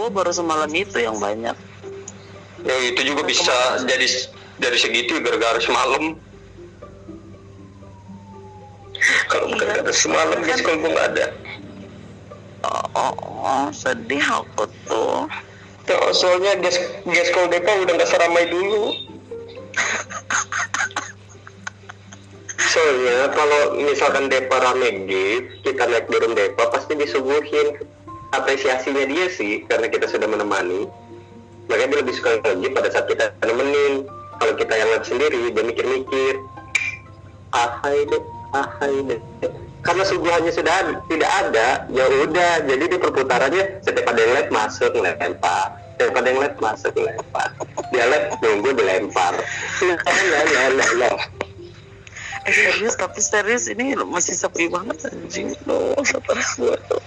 gue baru semalam itu yang banyak. Ya itu juga bisa jadi dari segitu gara-gara semalam. Kalau bukan Iya. gara semalam guys kalau gue nggak ada. Oh, oh, oh, sedih aku tuh. Ya, soalnya gas gas kalau Depa udah nggak seramai dulu. Soalnya kalau misalkan Depa rame gitu kita naik turun Depa pasti disuguhin apresiasinya dia sih karena kita sudah menemani makanya dia lebih suka lagi pada saat kita nemenin. Kalau kita yang lihat sendiri dia mikir-mikir ahai deh ahai deh karena suguhannya sudah ada- tidak ada ya udah jadi di perputarannya setiap ada yang lihat masuk lempar. Setiap ada yang lihat masuk lempar. Dia lihat nunggu dilempar. Lah lah lah lah eh serius tapi serius ini masih sepi banget anjing loh stres gue tuh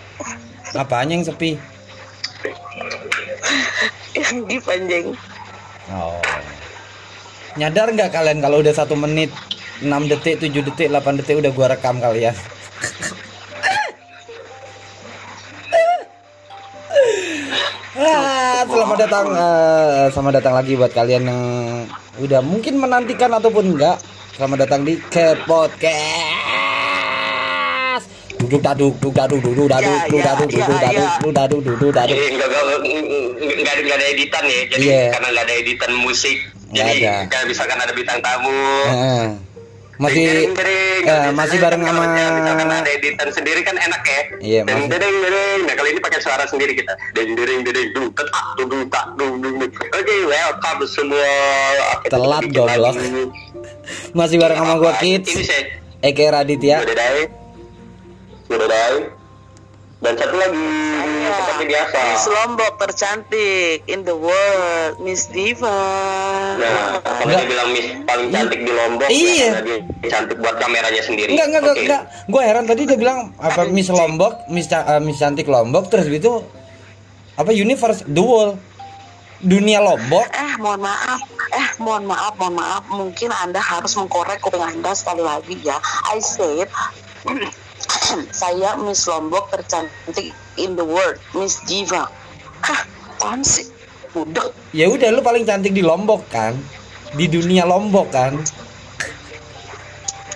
Apanya yang sepi? yang di panjang Oh. Nyadar nggak kalian kalau udah satu menit 6 detik, 7 detik, 8 detik udah gua rekam kalian. Ah, selamat datang eh, selamat datang lagi buat kalian yang udah mungkin menantikan ataupun enggak. Selamat datang di Ke Podcast. Duduk daduk, duduk daduk, duduk daduk, Ya, duduk ya, daduk, duduk daduk, ya. duduk daduk, duduk daduk. jadi nggak nggak nggak ada editan ya jadi Iya. karena nggak ada editan musik jadi kayak misalkan ada bintang tamu. Masih Dering-dering, eh, gitu. masih bareng sama misalkan ada editan sendiri kan enak ya. Iya, dering masih- dering dering nah kali ini pakai suara sendiri kita. Dering dering dering dung tak dung tak dung dung oke welcome semua. Telat, goblok. masih bareng sama gua Ini Kids, Eke Raditya. Udah dai. Udah dai dan satu lagi seperti biasa Miss Lombok tercantik in the world Miss Diva Nah, kalau dia bilang Miss paling cantik di Lombok, Iya. ya, dia cantik buat kameranya sendiri. Enggak, enggak, enggak, Oke. enggak. Gua heran tadi dia bilang apa Miss Lombok, Miss eh, Miss cantik Lombok terus itu apa universe the world dunia Lombok. Eh mohon maaf, eh mohon maaf, mohon maaf Mungkin anda harus mengkorek kuping anda sekali lagi ya I said Saya Miss Lombok tercantik in the world Miss Diva Hah, apaan sih? Udah Ya udah lu paling cantik di Lombok kan. Di dunia Lombok kan.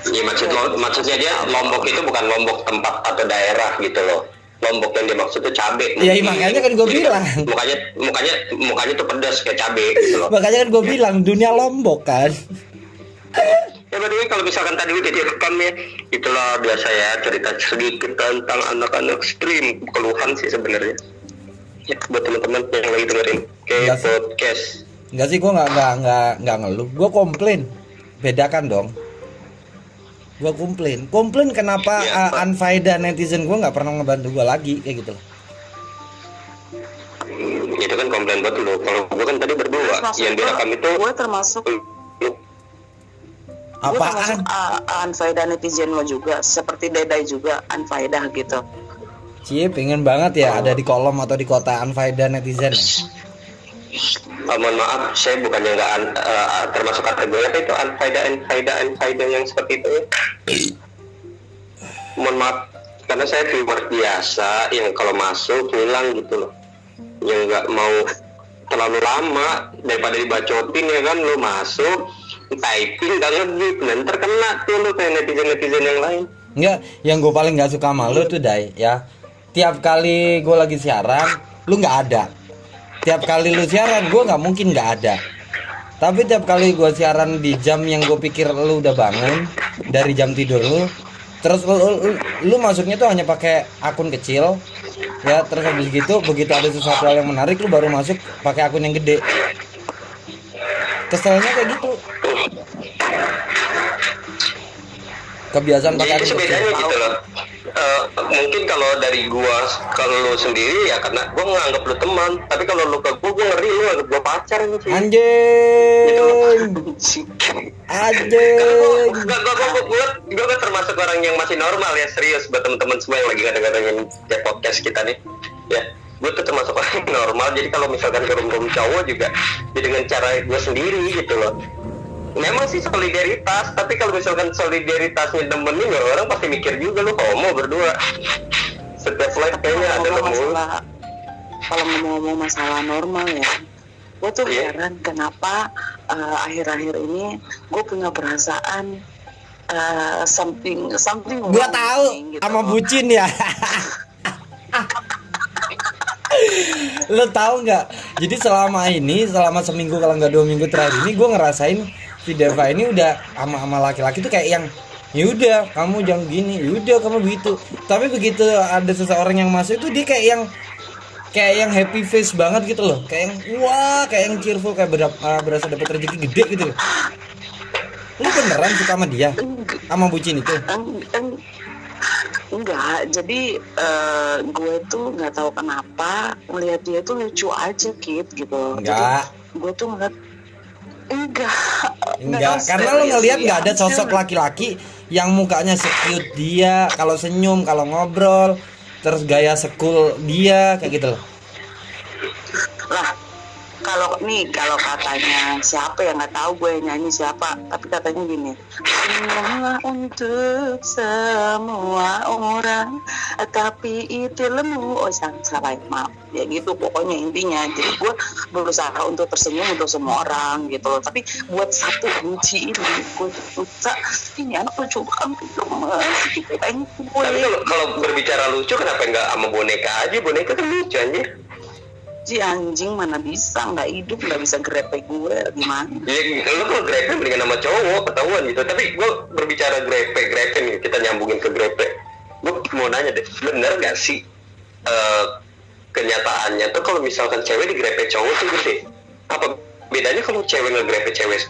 Iya maksud lo- maksudnya dia Lombok itu bukan Lombok tempat atau daerah gitu loh. Lombok yang dimaksud itu cabe. Iya, mungkin. makanya kan gua Jadi bilang. Mukanya mukanya mukanya tuh pedas kayak cabe gitu loh. Makanya kan gue bilang dunia Lombok kan. Ya way, kalau misalkan tadi udah direkam ya, itulah biasa ya cerita sedikit tentang anak-anak stream keluhan sih sebenarnya. Ya, buat teman-teman yang lagi dengerin ke Iya sih. podcast. Enggak sih gua nggak nggak nggak nggak ngeluh. Gua komplain. Bedakan dong. Gua komplain. Komplain kenapa Iya, uh, Pak. unfaedah netizen gua nggak pernah ngebantu gua lagi kayak gitu loh. Hmm, itu kan komplain buat lu. Kalau gua kan tadi berdua, yang direkam itu gue gue termasuk Apaan? uh, unfaedah netizen lo juga seperti Dedai juga unfaedah gitu Cie pengen banget ya ada di kolom atau di kota unfaedah netizen. Ah, mohon maaf, saya bukannya nggak eh, termasuk kategori apa itu unfaida unfaida unfaida yang seperti itu. ya. mohon maaf, karena saya viewer biasa yang kalau masuk hilang gitu loh, yang nggak mau terlalu lama daripada dibacotin ya kan lu masuk typing nggak ngedit dan terkena tuh lu kayak netizen netizen yang lain Enggak, yang gue paling nggak suka sama lu tuh Dai ya. Tiap kali gue lagi siaran, lu nggak ada. Tiap kali lu siaran, gue nggak mungkin nggak ada. Tapi tiap kali gue siaran di jam yang gue pikir lu udah bangun dari jam tidur lu, terus lu, lu, lu- lu masuknya tuh hanya pakai akun kecil, ya terus habis gitu begitu ada sesuatu hal yang menarik lu baru masuk pakai akun yang gede. Keselnya kayak gitu. Kebiasaan pakai Jadi bedanya gitu loh. Eh, mungkin kalau dari gua kalau lu sendiri ya karena gua nganggap lu teman, tapi kalau lu ke gua gua ngeri lu anggap gua pacar gitu. Anjing. Anjing. Gua, gua, gua, gua, gua, gua termasuk orang yang masih normal ya serius buat teman-teman semua yang lagi kadang-kadang ya podcast kita nih ya gue tuh termasuk orang yang normal jadi kalau misalkan ke room cowok juga ya dengan cara gue sendiri gitu loh memang sih solidaritas tapi kalau misalkan solidaritasnya nemenin ya orang pasti mikir juga lu homo berdua setiap live kayaknya ada Ngomong masalah kalau ngomong-ngomong masalah normal ya gue tuh Iya. heran kenapa eh, akhir-akhir ini gue punya perasaan eh, something something Gua wrong tahu gitu sama bucin ya. Lo tahu nggak? Jadi selama ini, selama seminggu kalau nggak dua minggu terakhir ini, gue ngerasain si Deva ini udah sama sama laki-laki tuh kayak yang yaudah kamu jangan gini, yaudah kamu begitu. Tapi begitu ada seseorang yang masuk itu dia kayak yang kayak yang happy face banget gitu loh, kayak yang wah, kayak yang cheerful kayak berapa, berasa dapat rezeki gede gitu loh. Lu beneran suka sama dia, sama bucin itu? eng- eng- enggak jadi eh, gue tuh nggak tahu kenapa ngelihat dia tuh lucu aja kid gitu Enggak. gue tuh ngeliat enggak. Enggak, karena lo ngelihat nggak ada sosok laki-laki yang mukanya secute dia, kalau senyum, kalau ngobrol, terus gaya sekul dia kayak gitu loh. lah kalau nih kalau katanya siapa yang nggak tahu gue nyanyi siapa tapi katanya gini semua untuk semua orang tapi itu lemu. Oh salah ya, maaf. Ya gitu pokoknya intinya. Jadi gue berusaha untuk tersenyum untuk semua orang gitu loh. Tapi buat satu kunci ini gue bisa ini anak lucu banget gitu mas. Gitu kan Tapi gue kalau, kalau berbicara lucu kenapa nggak sama boneka aja? Boneka kan lucu anjir. Si anjing mana bisa nggak hidup nggak bisa grepe gue gimana Ya, lu kalau grepe mendingan sama cowok ketahuan gitu. Tapi gue berbicara grepe, grepe nih kita nyambungin ke grepe. Gue mau nanya deh, bener gak sih eh, kenyataannya tuh kalau misalkan cewek digrepe cowok tuh gede? Apa bedanya kalau cewek ngegrepe cewek?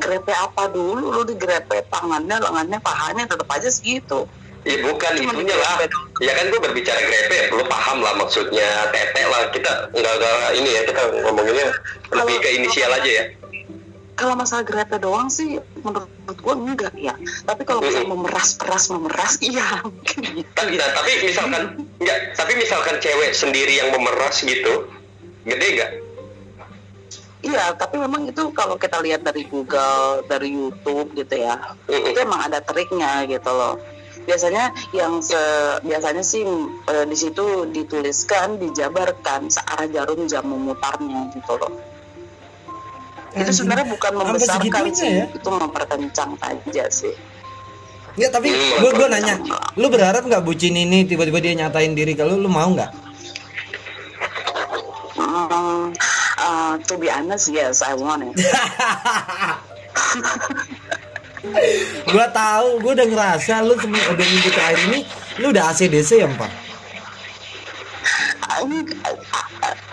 grepe apa dulu lu digrepe tangannya lengannya pahanya tetap aja segitu Ya bukan Cuma itunya lah. Ya kan gue berbicara grepe, lu paham lah maksudnya tete lah. Kita nggak nggak ini ya kita ngomonginnya lebih ke inisial aja ya. kalau masalah grepe doang sih menurut gue enggak ya tapi kalau misalnya Mm-mm. memeras peras memeras iya gitu Tapi, nah, tapi misalkan enggak, tapi misalkan cewek sendiri yang memeras gitu, gede gak? iya tapi memang itu kalau kita lihat dari Google dari YouTube gitu ya itu emang ada triknya gitu loh biasanya yang se biasanya sih eh, di situ dituliskan dijabarkan searah jarum jam memutarnya gitu loh itu Anjing, sebenarnya bukan membesarkan sih ya? itu memperkencang aja sih Enggak, tapi gue gue nanya, lu berharap nggak bucin ini tiba-tiba dia nyatain diri ke lu, lu mau nggak? Hmm, uh, to be honest, yes, I want it. Gua tahu, gue udah ngerasa lu semen- udah minggu terakhir ini lu udah ACDC ya, Pak?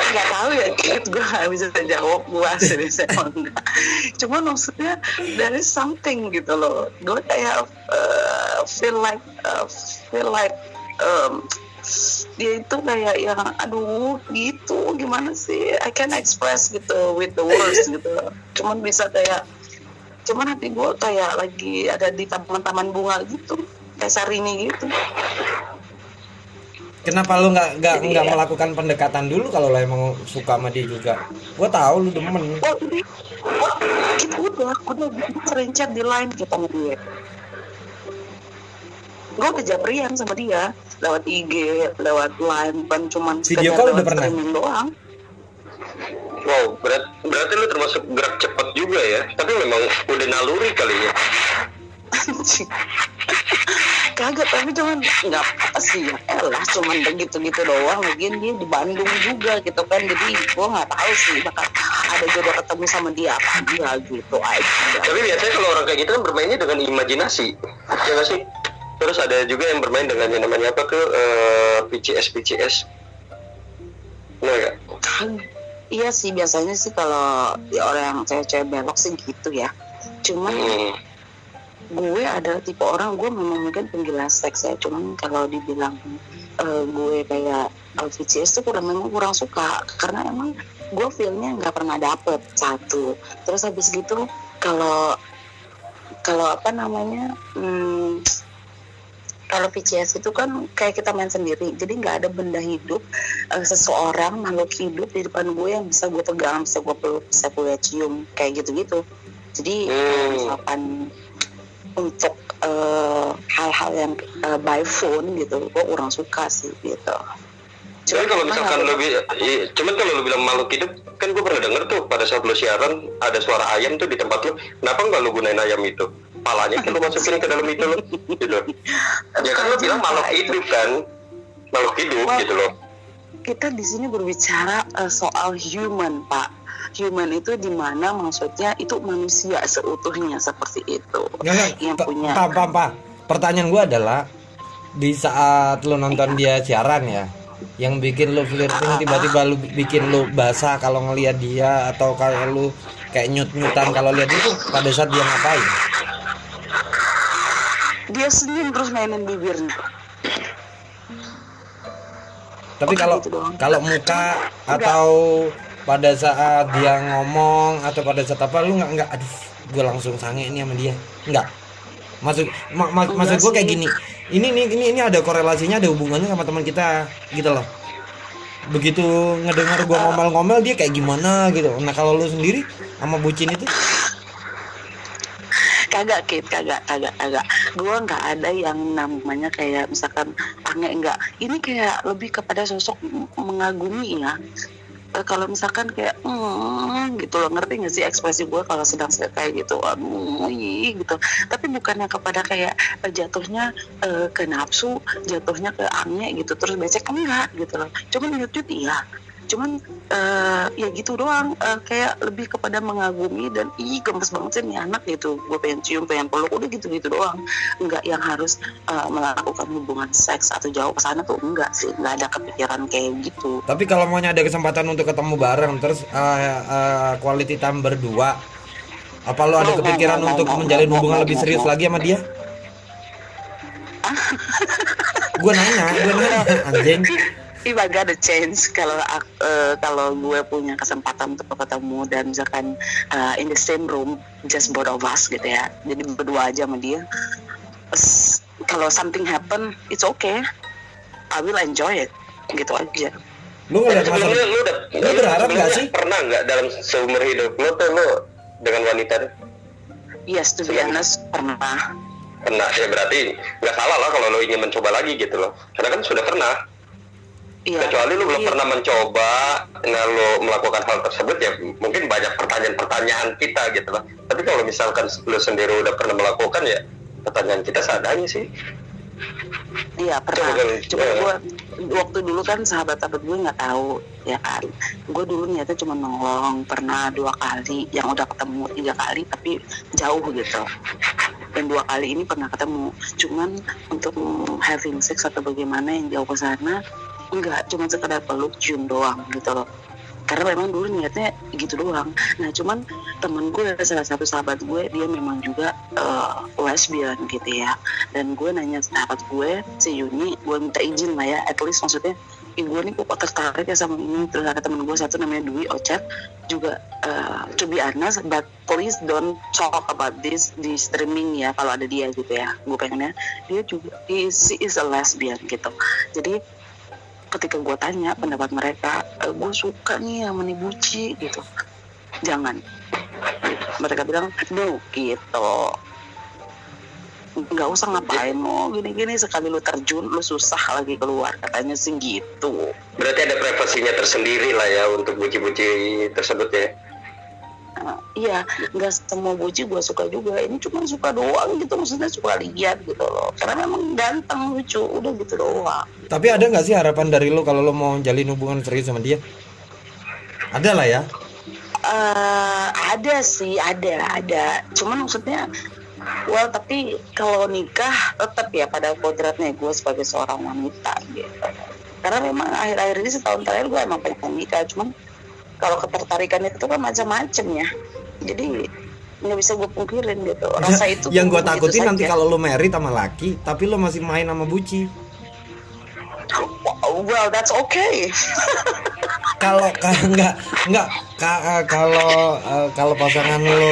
Nggak tahu ya. Gue nggak bisa jawab gue emang enggak. Cuman maksudnya dari something gitu loh. Gue kayak uh, feel like uh, feel like um, dia itu kayak yang aduh gitu gimana sih I can express gitu with the words gitu cuman bisa kayak cuman hati gue kayak lagi ada di taman-taman bunga gitu kayak sarini gitu Kenapa lu nggak nggak Jadi nggak ya. melakukan pendekatan dulu kalau lu emang suka sama dia juga? Gue tahu lu demen. oh ini oh, kita udah udah sering chat di line kita sama dia gue udah japrian sama dia lewat IG lewat line bukan cuman Video call udah pernah? doang Wow, berat, berarti lu termasuk gerak cepat juga ya. Tapi memang udah naluri kali ya. kagak tapi cuman nggak apa sih ya elah cuman begitu gitu doang lagian dia di Bandung juga gitu kan jadi gue nggak tahu sih bakal ada jodoh ketemu sama dia apa dia gitu aja Tapi biasanya kalau orang kayak gitu kan bermainnya dengan imajinasi, ya nggak sih? Terus ada juga yang bermain dengan yang namanya apa ke eh, PCS PCS. Nah, nggak? Iya sih biasanya sih kalau ya orang yang cewek-cewek belok sih gitu ya. Cuman Hmm. gue adalah tipe orang gue memang mungkin penggila seks ya. Cuman kalau dibilang eh, gue kayak LVCS tuh kurang memang kurang suka. Karena emang gue feelnya nggak pernah dapet satu. Terus habis gitu kalau kalau apa namanya hmm, kalau VCS itu kan kayak kita main sendiri jadi nggak ada benda hidup eh, seseorang makhluk hidup di depan gue yang bisa gue pegang bisa gue peluk bisa gue cium kayak gitu gitu jadi Hmm. misalkan untuk eh, hal-hal yang eh, by phone gitu gue kurang suka sih gitu Cuman kalau misalkan lo bi- iya, cuman kalau lo bilang makhluk hidup, kan gue pernah denger tuh pada saat lo siaran ada suara ayam tuh di tempat lo. Kenapa nggak lo gunain ayam itu? Palanya kan lo masukin ke dalam itu lo, gitu. Ya kan lo bilang makhluk hidup kan, makhluk hidup Wah. gitu loh. kita di sini berbicara eh, soal human pak human itu di mana maksudnya itu manusia seutuhnya seperti itu Nggak, nggak. yang Pa- punya pa, pa, pa. pertanyaan gue adalah di saat lo nonton dia siaran ya yang bikin lo flirting tiba-tiba lo bikin lo basah kalau ngelihat dia atau kayak lo kayak nyut-nyutan kalau lihat itu pada saat dia ngapain dia senyum terus mainin bibirnya. Tapi Oh, kalau gitu kalau muka atau pada saat dia ngomong atau pada saat apa lu nggak nggak aduh gue langsung sange ini sama dia. Nggak. Maksud ma- ma- Enggak maksud gue kayak gini. Ini ini ini ini ada korelasinya ada hubungannya sama teman kita gitu loh. Begitu ngedengar gua ngomel-ngomel dia kayak gimana gitu. Nah kalau lu sendiri sama bucin itu kagak kit. Kagak kagak kagak. Gue nggak ada yang namanya kayak misalkan aneh enggak ini kayak lebih kepada sosok mengagumi ya. Eh, kalau misalkan kayak hmm, gitu loh. Ngerti nggak sih ekspresi gue kalau sedang kayak gitu? Aduh gitu. Tapi bukannya kepada kayak eh, jatuhnya eh, ke nafsu jatuhnya ke aneh gitu terus becek enggak gitu loh. Cuman nyut iya cuman eh, ya gitu doang. Eh, kayak lebih kepada mengagumi dan ih gemes banget sih nih anak gitu. Gue pengen cium pengen peluk. Udah gitu gitu doang. Nggak yang harus eh, melakukan hubungan seks atau jauh ke sana tuh enggak sih. Nggak ada kepikiran kayak gitu. Tapi kalau maunya ada kesempatan untuk ketemu bareng terus eh, eh, quality time berdua apa lo ada kepikiran untuk menjalin hubungan lebih serius lagi sama dia? Gue nanya gue nanya anjing If I got a chance kalau eh, kalau gue punya kesempatan untuk ketemu dan misalkan eh, in the same room just both of us gitu ya. Jadi berdua aja sama dia. Kalau something happen it's okay. I will enjoy it. Gitu aja. Lu Tapi masa sebelumnya lu udah Lu berharap sebelumnya sih? Pernah nggak dalam seumur hidup lu tuh lu dengan wanita tuh? yes to be honest pernah. Pernah. Ya berarti nggak salah lah kalau lo ingin mencoba lagi gitu loh. Karena kan sudah pernah Iya. kecuali lu belum Iya. pernah mencoba nah lo melakukan hal tersebut ya mungkin banyak pertanyaan-pertanyaan kita gitu loh tapi kalau misalkan lu sendiri udah pernah melakukan ya pertanyaan kita seadanya sih Iya pernah. Cuma coba. gue waktu dulu kan sahabat-sahabat gue nggak tahu ya kan. Gue dulu niatnya cuma nolong. Pernah dua kali yang udah ketemu tiga kali tapi jauh gitu. Dan dua kali ini pernah ketemu. Cuman untuk having sex atau bagaimana yang jauh ke sana enggak cuma sekedar peluk cium doang gitu loh. Karena memang dulu niatnya gitu doang. Nah cuman temen gue salah satu sahabat gue dia memang juga eh, lesbian gitu ya. Dan gue nanya sahabat gue si Yuni gue minta izin lah ya at least maksudnya gue nih kok tertarik ya sama ini. Terus ada temen gue satu namanya Dwi Ocet juga eh, to be but please don't talk about this di streaming ya kalau ada dia gitu ya gue pengennya. Dia juga she is a lesbian gitu. Jadi ketika gue tanya pendapat mereka e, gue suka nih sama nih buci gitu. Jangan. Mereka bilang no gitu. Nggak usah ngapain lo gini-gini sekali lu terjun lu susah lagi keluar. Katanya sih gitu. Berarti ada privasinya tersendiri lah ya untuk buci-buci tersebut ya Iya nggak semua buci gue suka juga. Ini cuma suka doang gitu maksudnya suka lihat gitu loh. Karena memang ganteng lucu udah gitu doang. Tapi ada nggak sih harapan dari lo kalau lo mau jalin hubungan serius sama dia? Ada lah ya. Eh ada sih ada ada. Cuman maksudnya well tapi kalau nikah tetap ya pada kodratnya gue sebagai seorang wanita gitu. Karena memang akhir-akhir ini setahun terakhir gue emang pengen nikah. Cuman kalau ketertarikan itu kan macam-macam ya. Jadi nggak bisa gue pungkirin gitu. Rasa itu yang gue begitu takutin nanti kalau lo married sama laki tapi lo masih main sama buci. Well that's okay. Kalau ka- nggak nggak eh, kalau eh, kalau pasangan lo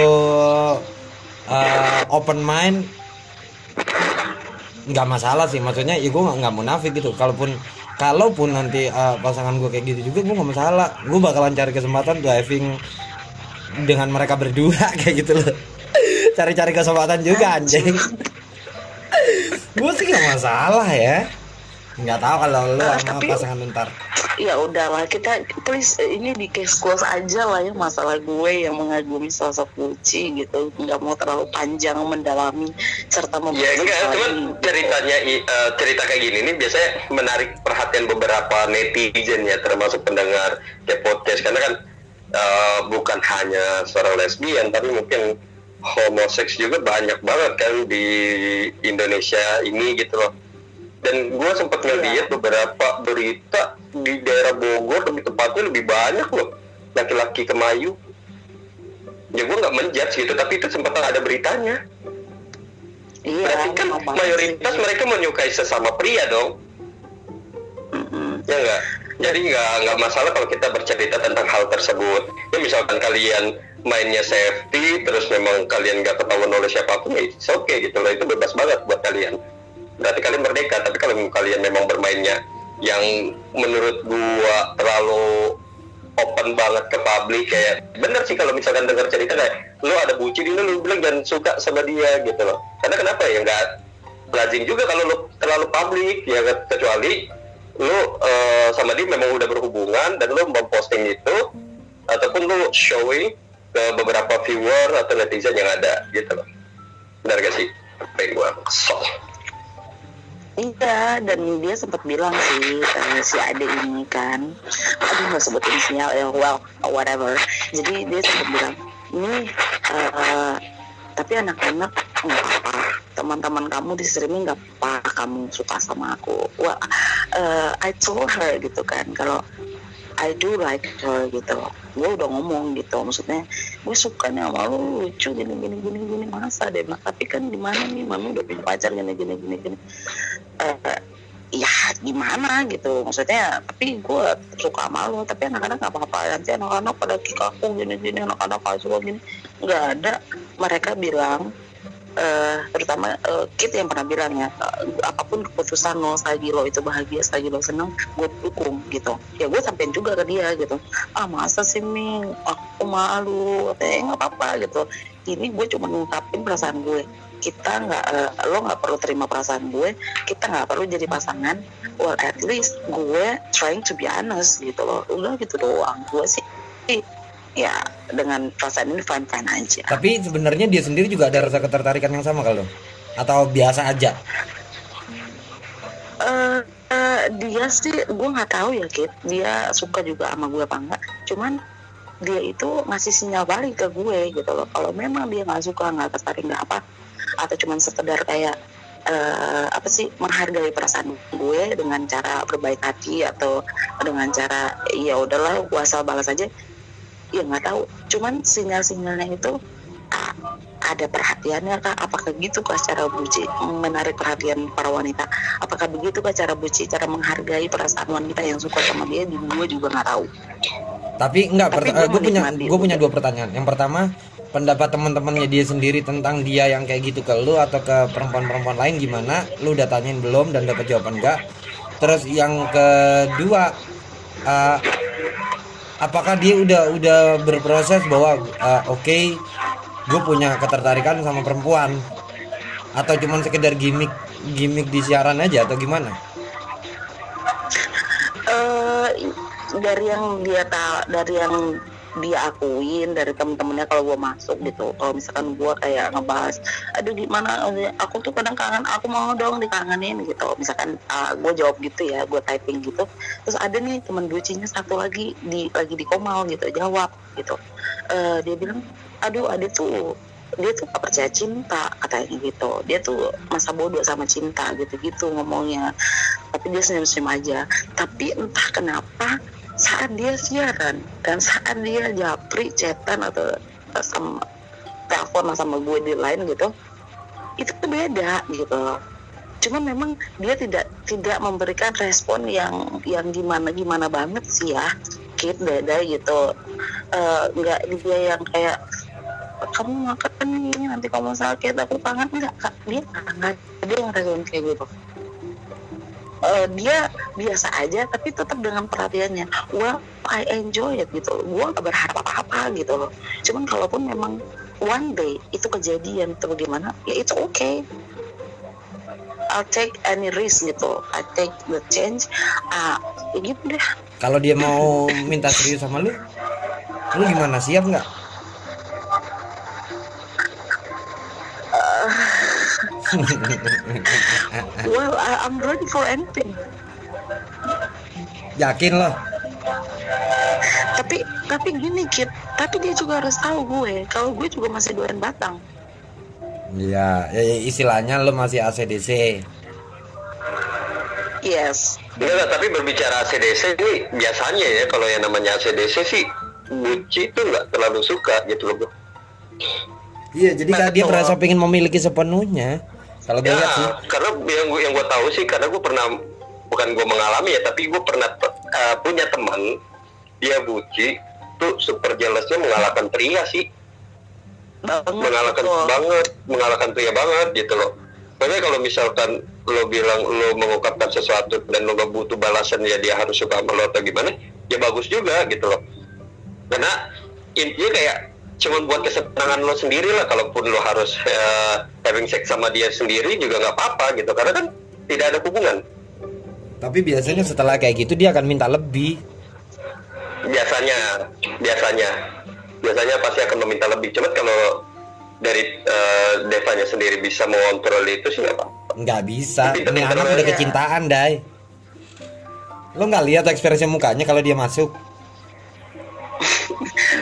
eh, open mind nggak masalah sih. Maksudnya ya gue nggak nggak munafik gitu. Kalaupun kalaupun nanti eh, pasangan gue kayak gitu juga gue nggak masalah. Gue bakalan cari kesempatan driving dengan mereka berdua kayak gitu loh. Cari-cari kesempatan juga anjing. Gue sih nggak masalah ya nggak tahu kalau lu Ah, sama tapi- pasangan lu ntar ya udahlah kita please eh, ini di case close aja lah ya masalah gue yang mengagumi sosok Gucci gitu nggak mau terlalu panjang mendalami serta Ya membahas enggak, cuman ini. ceritanya eh, cerita kayak gini nih biasanya menarik perhatian beberapa netizen ya termasuk pendengar kayak podcast karena kan eh, bukan hanya seorang lesbian tapi mungkin homoseks juga banyak banget kan di Indonesia ini gitu loh. Dan gue sempat Iya. ngeliat beberapa berita di daerah Bogor lebih tepatnya lebih banyak loh laki-laki kemayu. Ya gue nggak menjudge gitu, tapi itu sempat ada beritanya. iya Berarti kan mayoritas sih. mereka menyukai sesama pria dong, ya enggak? Jadi nggak nggak masalah kalau kita bercerita tentang hal tersebut. Ya misalkan kalian mainnya safety, terus memang kalian nggak ketahuan oleh siapa pun, ya it's okay gitu loh. Itu bebas banget buat kalian. Berarti kalian merdeka. Tapi kalau kalian memang bermainnya yang menurut gua terlalu open banget ke publik kayak bener sih kalau misalkan dengar cerita kayak lu ada bucin ini lu bilang jangan suka sama dia gitu loh. Karena kenapa ya? Nggak lazim juga kalau lu terlalu publik ya kecuali lu eh, sama dia memang udah berhubungan dan lu memposting itu ataupun lu showing ke beberapa viewer atau netizen yang ada gitu loh. Benar gak sih? Pengen gua kesel Iya, dan dia sempat bilang sih eh, si Ade ini kan, aduh nggak sebutin sinyal ya, well whatever. Jadi dia sempat bilang, ini eh, tapi anak-anak nggak apa, teman-teman kamu di streaming nggak apa, kamu suka sama aku. Well, eh, I told her gitu kan, kalau I do like her gitu. Gue udah ngomong gitu maksudnya gue suka nih sama lu lucu gini gini gini gini masa deh bilang, tapi kan di mana nih mami udah punya pacar gini gini gini gini. Eh, ya gimana gitu maksudnya tapi gue suka sama lu tapi anak-anak nggak apa-apa. Nanti anak-anak pada kick aku gini gini anak-anak gak suka gini. Nggak ada. Mereka bilang eh, terutama eh, Kit yang pernah bilang ya eh, apa pun keputusan lo selagi lo itu bahagia selagi lo seneng gue dukung gitu. Ya gue sampein juga ke dia gitu. Ah masa sih Ming? Aku malu eh nggak apa-apa gitu. Ini gue cuma ngungkapin perasaan gue. Kita nggak eh, lo nggak perlu terima perasaan gue kita nggak perlu jadi pasangan. Well at least gue trying to be honest gitu loh. Udah gitu doang gue sih ya dengan perasaan ini fine fine aja. Tapi sebenarnya dia sendiri juga ada rasa ketertarikan yang sama kalau? Atau biasa aja? Eh eh, dia sih gue nggak tahu ya Kit. Dia suka juga sama gue apa enggak cuman dia itu ngasih sinyal balik ke gue gitu loh. Kalau memang dia nggak suka nggak tertarik nggak apa atau cuman sekedar kayak eh, apa sih menghargai perasaan gue dengan cara berbaik hati atau dengan cara ya udahlah gue asal balas aja ya nggak tahu. Cuman sinyal-sinyalnya itu a- ada perhatiannya kah? Apakah gitu kah cara buci menarik perhatian para wanita? Apakah begitu kah cara buci cara menghargai perasaan wanita yang suka sama dia? Di gue juga nggak tahu. Tapi enggak Tapi gue gua punya menikmati gue punya dua pertanyaan. Yang pertama pendapat teman-temannya dia sendiri tentang dia yang kayak gitu ke lu atau ke perempuan-perempuan lain gimana? Lu udah tanyain belum dan dapat jawaban enggak terus yang kedua eh, apakah dia udah udah berproses bahwa eh, oke gue punya ketertarikan sama perempuan? Atau cuman sekedar gimmick gimmick di siaran aja atau gimana? Eh dari yang dia tahu dari yang dia akuin dari temen-temennya kalau gue masuk gitu. Kalau misalkan gue kayak ngebahas aduh gimana? Aku tuh kadang kangen aku mau dong dikangenin gitu. Misalkan gue jawab gitu ya gue typing gitu terus ada nih temen bucinya satu lagi di lagi di komal gitu jawab gitu. Eh, dia bilang aduh ada tuh dia tuh gak percaya cinta katanya gitu. Dia tuh masa bodoh sama cinta gitu-gitu ngomongnya. Tapi dia senyum-senyum aja. Tapi entah kenapa saat dia siaran dan saat dia japri chatan atau sama telepon sama gue di lain gitu itu tuh beda gitu. Cuma memang dia tidak tidak memberikan respon yang yang gimana gimana banget sih ya kit beda gitu. Eh, nggak dia yang kayak kamu makan ini nanti kamu sakit aku kangen enggak kak dia nggak dia yang respon kayak gitu Eh, dia biasa aja tapi tetap dengan perhatiannya. Well I enjoy it gitu. Gue gak berharap apa-apa gitu loh. Cuman kalaupun memang one day itu kejadian itu bagaimana ya itu oke I'll take any risk gitu. I take the change. Ah ya gitu deh. Kalau dia mau minta serius sama lu, lu gimana? Siap nggak? well I, I'm ready for anything Yakin loh? tapi tapi gini kid tapi dia juga harus tahu gue kalau gue juga masih doyan batang Iya, ya, ya, istilahnya lu masih ACDC. yes Enggak, enggak, tapi berbicara ACDC ini biasanya ya kalau yang namanya ACDC sih Buci itu nggak terlalu suka gitu loh. Iya, jadi Betul. dia merasa pengen memiliki sepenuhnya. Kalau gue Ya, lihat sih. karena yang gue yang gue tahu sih karena gue pernah bukan gue mengalami ya tapi gue pernah eh, punya teman dia buci tuh super jealousnya mengalahkan pria sih banget mengalahkan betul. banget mengalahkan pria banget gitu loh Makanya kalau misalkan lo bilang lo mengungkapkan sesuatu dan lo gak butuh balasan ya dia harus suka sama lo atau gimana ya bagus juga gitu loh karena intinya kayak cuman buat kesenangan lo sendiri lah kalaupun lo harus eh, having sex sama dia sendiri juga nggak apa-apa gitu karena kan tidak ada hubungan Tapi biasanya setelah kayak gitu dia akan minta lebih. biasanya biasanya biasanya pasti akan meminta lebih cuman kalau dari eh, Devanya sendiri bisa mengontrol itu sih nggak apa-apa Nggak bisa. Ini anak udah kecintaan, Dai. Lo nggak lihat ekspresi mukanya kalau dia masuk?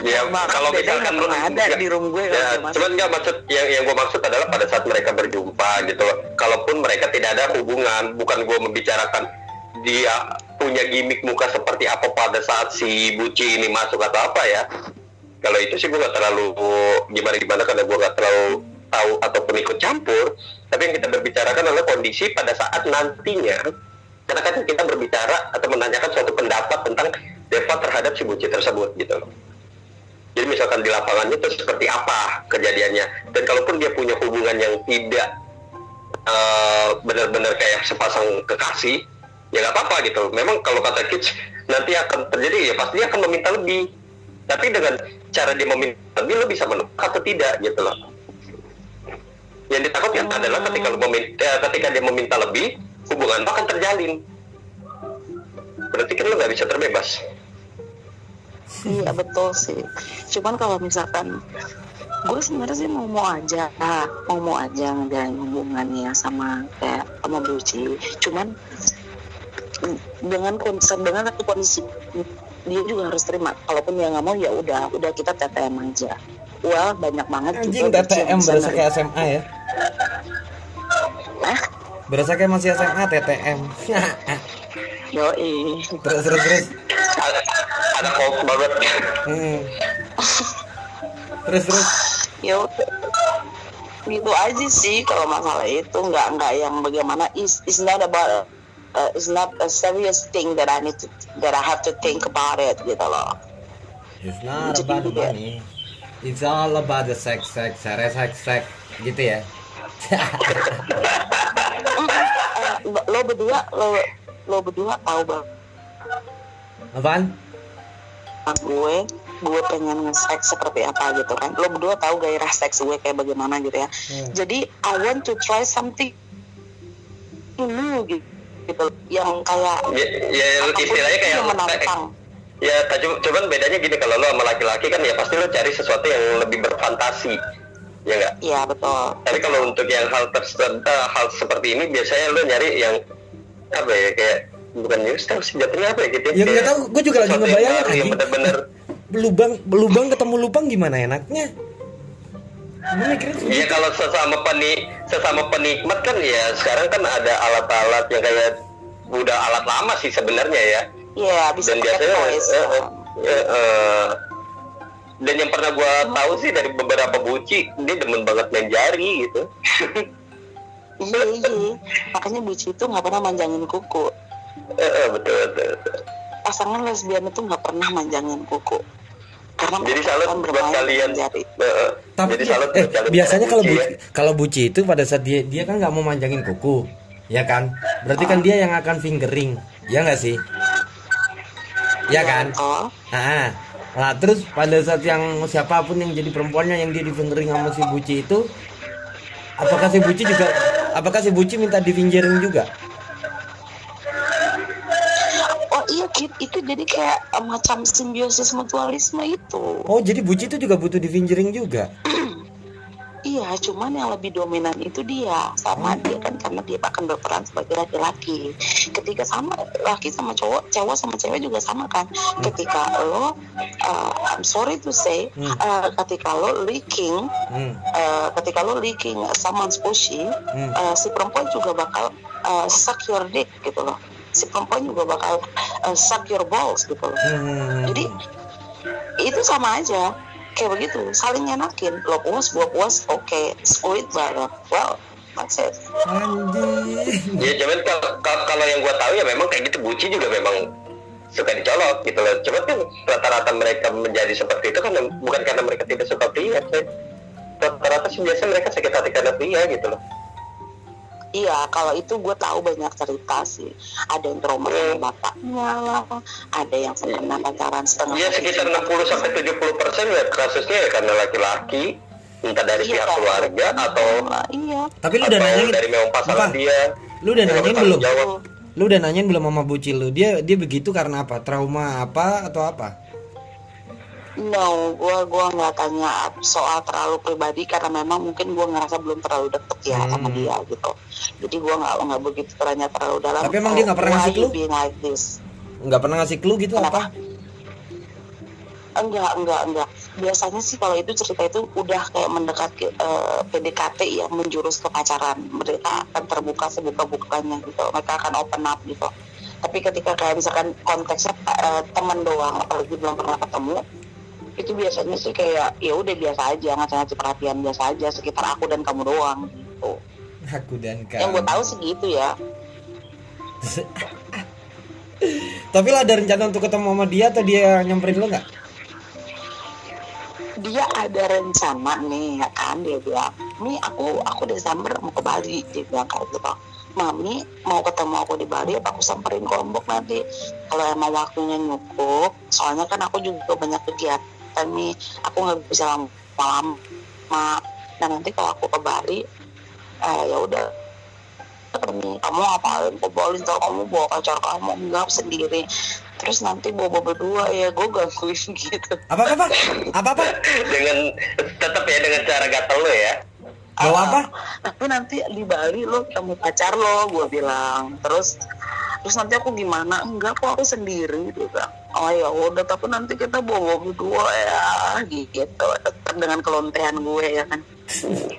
Ya Maaf, kalau misalkan pernah ada ya, di room gue ya, cuman nggak maksud yang yang gue maksud adalah pada saat mereka berjumpa gitu loh. Kalaupun mereka tidak ada hubungan bukan gue membicarakan dia punya gimmick muka seperti apa pada saat si Buci ini masuk atau apa ya. Kalau itu sih gue nggak terlalu gimana gimana karena gue nggak terlalu tahu ataupun ikut campur. Tapi yang kita berbicarakan adalah kondisi pada saat nantinya karena kan kita berbicara atau menanyakan suatu pendapat tentang Deva terhadap si Buci tersebut gitu loh jadi misalkan di lapangannya itu seperti apa kejadiannya? Dan kalaupun dia punya hubungan yang tidak eh, benar-benar kayak sepasang kekasih ya nggak apa-apa gitu. Memang kalau kata kids nanti akan terjadi ya pasti dia akan meminta lebih. Tapi dengan cara dia meminta lebih lo bisa menolak atau tidak gitu loh. Yang ditakutkan adalah ketika lo meminta, eh, ketika dia meminta lebih hubungan lo akan terjalin. Berarti kan lo nggak bisa terbebas Iya betul sih. Cuman kalau misalkan gue sebenarnya sih mau mau aja, mau mau aja ngejalanin hubungannya sama kayak sama Buci. Cuman dengan kondisi dengan satu kondisi dia juga harus terima. Kalaupun dia nggak mau ya udah, udah kita TTM aja. Well banyak banget Anjing juga TTM berasa kayak SMA ya. Ah, Berasa kayak masih SMA TTM. yoi. terus terus terus. Ada ada hope banget Hmm. Terus terus. ya udah. gitu aja sih kalau masalah itu nggak nggak yang bagaimana is is not about uh, it's not a serious thing that I need to that I have to think about it gitu loh It's not about the money. It's all about the sex, sex, sex, sex, sex, gitu ya. Eh, lo berdua lo lo berdua tahu banget Apaan? gue gue pengen nge-sex seperti apa gitu kan. Lo berdua tahu gairah seks gue kayak bagaimana gitu ya. Jadi I want to try something dulu gitu gitu. Yang kayak ya, ya apa pun istilahnya kayak yang menantang. Ya tapi cuman bedanya gini kalau lo sama laki-laki kan ya pasti lo cari sesuatu yang lebih berfantasi ya enggak iya betul. Tapi kalau untuk yang hal tertentu hal seperti ini biasanya lo nyari yang apa ya kayak bukan new style sih jatuhnya apa ya gitu Ya? Nggak tahu, gue juga lagi sesuatu yang ngebayangin bener-bener Lubang, lubang ketemu lubang gimana enaknya? Gue Iya gitu. kalau sesama penik sesama penikmat kan ya sekarang kan ada alat-alat yang kayak udah alat lama sih sebenarnya ya. Iya bisa dan biasanya eh, eh, eh, eh, dan yang pernah gua tahu sih dari beberapa buci dia demen banget main jari gitu. Iya iya. Makanya buci itu nggak pernah manjangin kuku Eh, eh, betul, betul, betul. pasangan lesbian itu nggak pernah manjangin kuku karena jadi salut akan buat kalian jari Eh, eh. Tapi jadi salut eh, buat kalian biasanya kalau buci ya. kalau buci itu pada saat dia dia kan nggak mau manjangin kuku, ya kan? Berarti kan dia yang akan fingering, ya nggak sih? Ya kan? oh Ah, nah terus pada saat yang siapa pun yang jadi perempuannya yang dia di fingering sama si buci itu, apakah si buci juga apakah si buci minta di fingering juga itu jadi kayak eh, macam simbiosis mutualisme itu oh jadi buci itu juga butuh di fingering juga Iya, cuman yang lebih dominan itu dia sama dia kan karena dia akan berperan sebagai laki-laki. Ketika sama laki sama cowok, cowok sama cewek juga sama kan. Ketika lo, uh, I'm sorry to say, Hmm. uh, ketika lo leaking, hmm. uh, ketika lo leaking someone's pussy, Hmm. uh, si perempuan juga bakal uh, suck your dick gitu loh. Si perempuan juga bakal uh, suck your balls gitu loh. Hmm. Jadi itu sama aja kayak begitu saling nyenakin lo puas gua puas oke split bareng well that's it Ya cuman kalau yang gua tahu ya memang kayak gitu buci juga memang suka dicolok gitu loh. Cuman kan rata-rata mereka menjadi seperti itu kan bukan karena mereka tidak suka pria. Rata-rata sih biasa mereka sakit hati karena pria gitu loh. Iya kalau itu gue tahu banyak cerita sih. Ada yang trauma sama bapaknya lah ada yang pernah pacaran setengah Ya sekitar 60 sampai 70 persen ya kasusnya ya karena laki-laki entah dari Iya, pihak kan? keluarga atau Nah, iya. Tapi lu udah nanyain dari memang pasangan apa? dia. lu udah nanyain belum? jawab. lu udah nanyain belum sama buci lu? Dia dia begitu karena apa? Trauma apa atau apa no gue gua nggak tanya soal terlalu pribadi karena memang mungkin gue ngerasa belum terlalu deket ya sama Hmm. dia gitu. Jadi gue nggak nggak begitu tanya terlalu dalam Tapi emang dia nggak pernah ngasih clue? like nggak pernah ngasih clue gitu Kenapa? apa enggak enggak enggak. Biasanya sih kalau itu cerita itu udah kayak mendekati eh, PDKT yang menjurus ke pacaran. Mereka akan terbuka sebuka bukanya gitu. Mereka akan open up gitu. Tapi ketika kayak misalkan konteksnya eh, teman doang apalagi belum pernah ketemu itu biasanya sih kayak ya udah biasa aja ngasih-ngasih perhatian biasa aja sekitar aku dan kamu doang gitu. Aku dan yang gue kamu tahu sih gitu ya. Tapi lah ada rencana untuk ketemu sama dia atau dia nyamperin lu nggak? Dia ada rencana nih ya kan? Dia bilang nih aku aku Desember mau ke Bali. Dia bilang kayak gitu. Mami mau ketemu aku di Bali apa aku samperin ke Lombok nanti? Kalau emang waktunya nyukup soalnya kan aku juga banyak kegiatan nih aku nggak bisa lama-lama. Dan nanti kalau aku ke Bali eh, ya udah. Kamu ngapain kok Bali? Ntar kamu bawa pacar kamu enggak sendiri. Terus nanti bawa berdua ya gue gangguin gitu. Apa apa apa? Apa dengan tetap ya dengan cara gatel lo ya. bawa Ah, apa tapi nanti di Bali lo ketemu pacar lo gue bilang. Terus terus nanti aku gimana? Enggak kok aku sendiri bilang oh ya udah tapi nanti kita bawa berdua ya gitu. Tetap dengan kelontehan gue ya kan.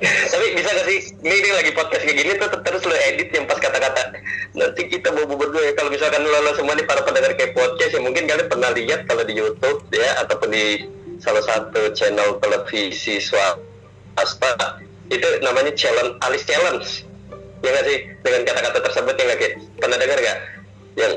Tapi bisa gak sih? Ini, ini lagi podcast kayak gini tuh terus lo edit yang pas kata-kata nanti kita bobo berdua ya. Kalau misalkan lo, lo semua nih para pendengar kayak podcast ya mungkin kalian pernah lihat kalau di YouTube ya ataupun di salah satu channel televisi swasta itu namanya challenge Alice Challenge. Ya nggak sih? Dengan kata-kata tersebut ya nggak Kit? pernah dengar nggak? Yang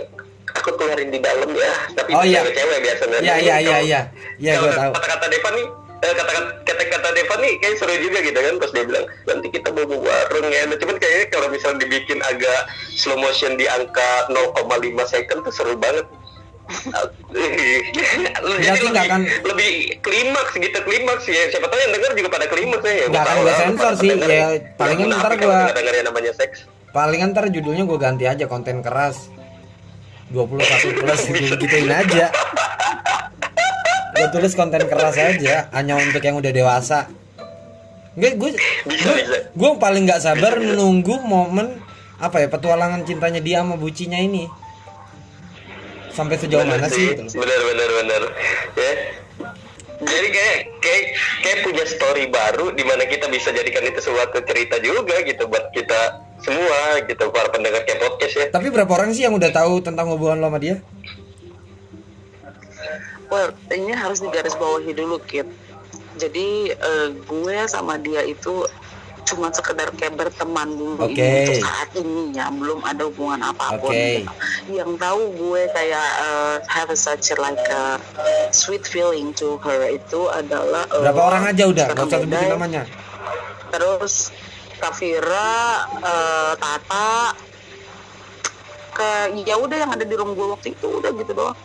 aku keluarin di dalam ya. Tapi Oh, iya. cewek-cewek biasanya. Iya, iya, iya, iya. Iya, Kalau gua tahu. kata-kata Deva nih eh, kata-kata kata-kata Deva nih kayak seru juga gitu kan pas dia bilang nanti kita bobo bareng ya. Nah, cuman kayaknya kalau misalnya dibikin agak slow motion di angka 0,5 second tuh seru banget. Berarti lebih, akan- lebih klimaks gitu klimaks ya. Siapa tahu yang denger juga pada klimaks ya Nggak akan gua sensor sih, ya, palingan ntar seks. Palingan ntar judulnya gue ganti aja konten keras 21 plus gitu. Gituin aja. Gue tulis konten keras aja hanya untuk yang udah dewasa. Enggak, gue bisa. gue paling nggak sabar menunggu momen apa ya petualangan cintanya dia sama bucinya ini. Sampai sejauh mana sih gitu loh. bener bener bener. Ya. Jadi kayak kayak kayak punya story baru di mana kita bisa jadikan itu suatu cerita juga gitu buat kita semua gitu para pendengar kayak podcast ya. Tapi berapa orang sih yang udah tahu tentang hubungan lo sama dia? Well ini harus digarisbawahi dulu Kit. Jadi eh, gue sama dia itu cuma sekedar kayak berteman dulu ini untuk saat ini ya belum ada hubungan apa pun. Oke. gitu. yang tahu gue kayak eh, have such like a sweet feeling to her itu adalah eh, berapa orang aja udah? Sekarang gak usah sebutin namanya. Terus Kavira eh, Tata. Ke ya udah yang ada di room gue waktu itu udah gitu doang.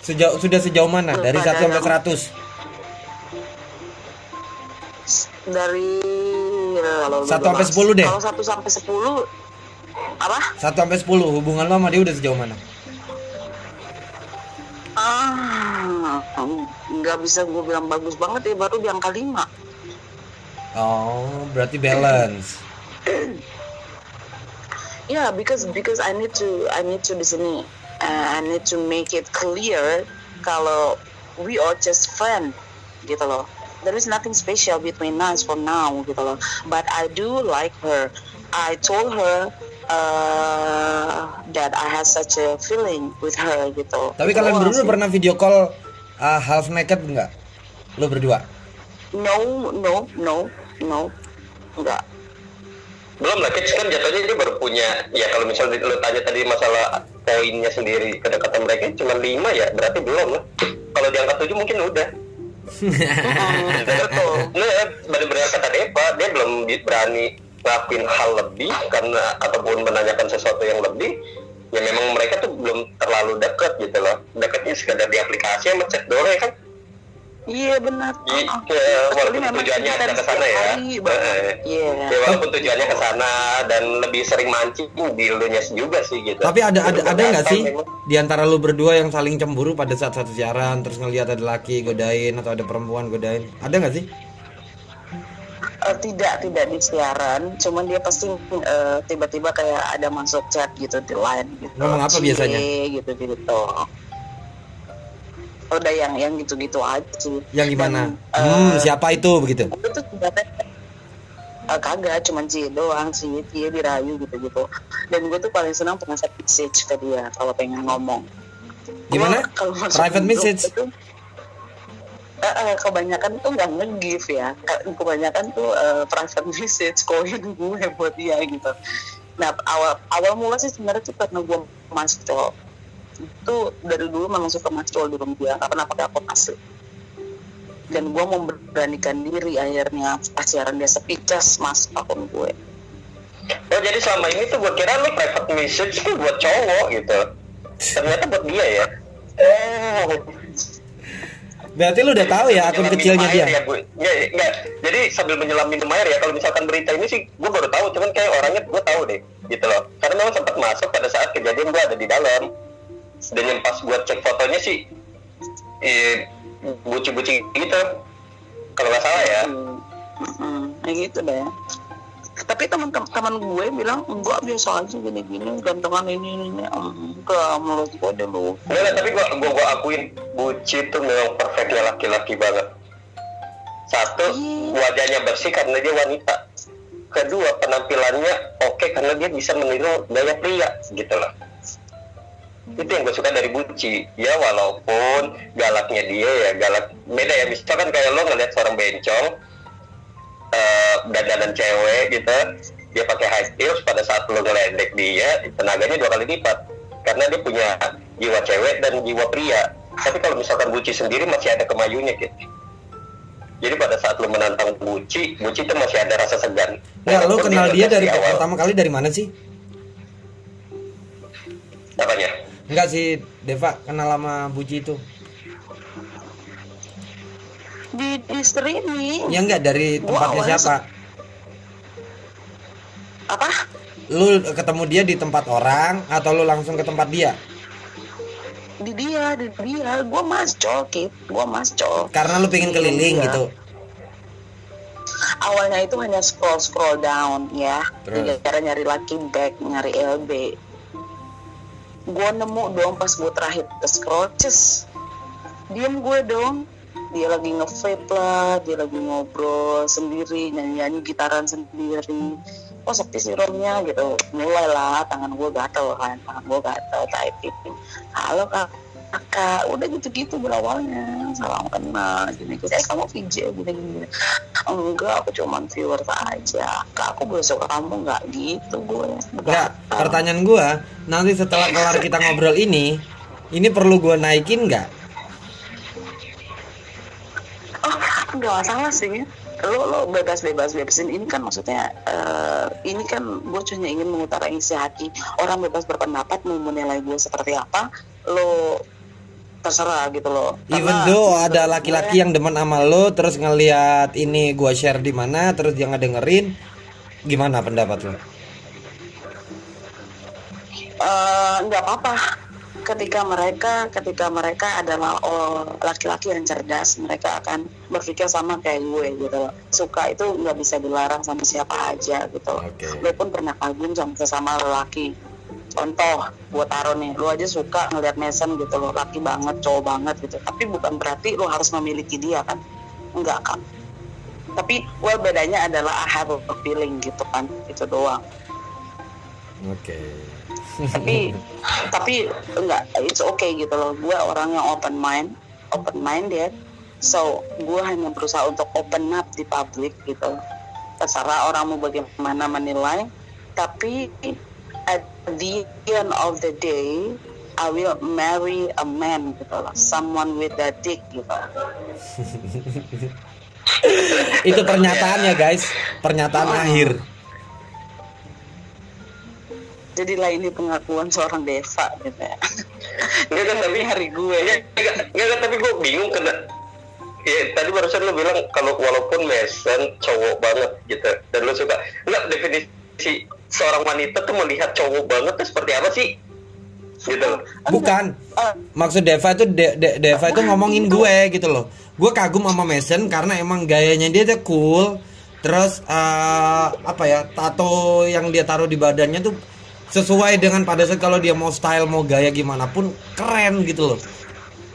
Sejauh sudah sejauh mana? Dari 1 sampai 100 dari kalau lu Satu sampai mas- sepuluh deh. kalau satu sampai sepuluh apa? 1 sampai 10 hubungan lo sama dia udah sejauh mana? ah nggak bisa gue bilang bagus banget ya baru di angka lima Oh, berarti balance. Yeah, because because I need to I need to di sini uh, I need to make it clear kalau we are just friend gitu loh. There is nothing special between us for now gitu loh. But I do like her. I told her uh, that I have such a feeling with her gitu. Tapi kalian berdua pernah video call uh, half naked nggak? Lo berdua? No, no, no, no, enggak. belum lah kids kan jatuhnya dia baru punya ya kalau misalnya lu tanya tadi masalah poinnya sendiri kedekatan mereka cuma lima ya berarti belum lah. Kalau di angka tujuh mungkin udah. Betul. nah benar-benar kata Deva dia belum di- berani ngelakuin hal lebih karena ataupun menanyakan sesuatu yang lebih ya memang mereka tuh belum terlalu dekat gitu loh. Dekatnya sekadar di aplikasi sama chat doang ya kan Iya benar. Ya, Kecuali walaupun tujuannya ada ke sana ya. Eh, Iya. ya walaupun tujuannya ke sana dan lebih sering mancing di elunya juga sih gitu Tapi ada ada ada nggak sih memang- di antara lu berdua yang saling cemburu pada saat satu siaran terus ngelihat ada laki godain atau ada perempuan godain? Ada nggak sih? Eh, tidak tidak di siaran cuman dia pasti eh, tiba-tiba kayak ada masuk chat gitu di line gitu Ngomong apa Cie, biasanya? gitu gitu udah yang yang gitu-gitu aja sih Yang gimana? Dan, Hmm, eh, siapa itu begitu? sebenarnya eh, kagak cuman cie doang sih cie dirayu gitu-gitu dan gue tuh paling senang pengasih message ke dia kalau pengen ngomong Gimana? Kalau Private message? itu, eh, eh, kebanyakan tuh nggak nge-give ya Ke- kebanyakan tuh eh, private message koin gue buat dia gitu nah awal awal mula sih sebenarnya tuh karena gue masuk cowok itu dari dulu memang suka masuk cowok di rumah dia nggak pernah pakai akun asli dan gue memberanikan diri akhirnya pas siaran dia sepi cas masuk akun gue. Oh jadi selama ini tuh gue kira lu private message tuh buat cowok gitu. Ternyata buat dia ya? Oh. Berarti lu udah tahu ya akun kecilnya dia. ya gue nggak, nggak. jadi sambil menyelam minum air ya kalau misalkan berita ini sih gue baru tahu. Cuman kayak orangnya gue tahu deh gitu loh. Karena memang sempat masuk pada saat kejadian gue ada di dalam dan yang pas gue cek fotonya sih eh, buci-buci gitu kalau nggak salah ya Hmm, hmm, kayak gitu deh tapi teman-teman gue bilang enggak biasa aja gini-gini gantengan ini ini ini enggak menurut gue deh lu Enggak tapi gua, gua, gua akuin Buci tuh memang perfectnya laki-laki banget. Satu, Iya. wajahnya bersih karena dia wanita. Kedua, penampilannya oke karena dia bisa meniru gaya pria gitu loh. Itu yang gue suka dari Buci. Ya walaupun galaknya dia ya galak beda ya. Misalkan kayak lo ngeliat seorang bencong eh dandanan cewek gitu dia pakai high heels pada saat lo ngeledek dia tenaganya dua kali lipat karena dia punya jiwa cewek dan jiwa pria tapi kalau misalkan Buci sendiri masih ada kemayunya gitu jadi pada saat lo menantang Buci Buci itu masih ada rasa segan lu Walaupun kenal dia dari awal. pertama kali dari mana sih? apanya Enggak sih, Deva kenal sama Buji itu. di di streaming Ya enggak dari tempatnya awalnya siapa? apa Lu ketemu dia di tempat orang atau lu langsung ke tempat dia? di dia di dia gue mascol kit gue mascol Karena lu pengen keliling Iya. gitu. awalnya itu hanya scroll scroll down ya Terus? cara nyari lucky back nyari LB gue nemu dong pas gue terakhir ke scroll. Ces diem gue dong. Dia lagi nge-vape lah dia lagi ngobrol sendiri nyanyi nyanyi gitaran sendiri. Sepi sih roomnya gitu. Mulailah tangan gue gatel kan tangan gue gatel typing halo kak kakak udah gitu-gitu berawalnya salam kenal gini gitu eh kamu VJ gini gini enggak aku cuman viewer aja. Kak aku boleh suka kamu nggak gitu gue. Enggak, pertanyaan gua, nanti setelah kelar kita ngobrol ini, ini perlu gua naikin enggak? oh nggak masalah sih. Lo lo bebas bebas bebasin ini kan maksudnya eh, ini kan gue cuma ingin mengutarakan isi hati. Orang bebas berpendapat mau menilai gue seperti apa lo terserah gitu loh. Even Karena though ada menurut laki-laki yang demen sama lo terus ngelihat ini gua share di mana terus dia ngedengerin gimana pendapat lo? Eh, nggak apa-apa. Ketika mereka ketika mereka adalah oh, laki-laki yang cerdas mereka akan berpikir sama kayak gue gitu loh. Suka itu nggak bisa dilarang sama siapa aja gitu loh. Oke. gue pun pernah kagum sama sesama lelaki contoh buat taruh nih lu aja suka ngeliat Mason gitu loh laki banget cowok banget gitu. Tapi bukan berarti lu harus memiliki dia kan? Enggak kan tapi well bedanya adalah I have a feeling gitu kan? Itu doang. Oke. tapi tapi enggak it's okay gitu loh. Gue orang yang open mind open minded. So gue hanya berusaha untuk open up di publik gitu. Terserah orang mau bagaimana menilai. Tapi at the end of the day I will marry a man gitu loh someone with a dick gitu. Itu pernyataannya guys, pernyataan akhir. jadilah ini pengakuan seorang Deva gitu ya. Enggak kan tapi hari gue. Enggak, enggak, enggak, tapi gue bingung kena. Ya, tadi barusan lu bilang kalau walaupun Mason cowok banget gitu. Dan lu suka. Enggak definisi seorang wanita tuh melihat cowok banget tuh seperti apa sih gitu loh Bukan. Eh, Maksud Deva itu De- De- Deva itu ngomongin gue gitu loh. Gue kagum sama Mason karena emang gayanya dia tuh cool. Terus eh, apa ya tato yang dia taruh di badannya tuh sesuai dengan pada saat kalau dia mau style mau gaya gimana pun keren gitu loh.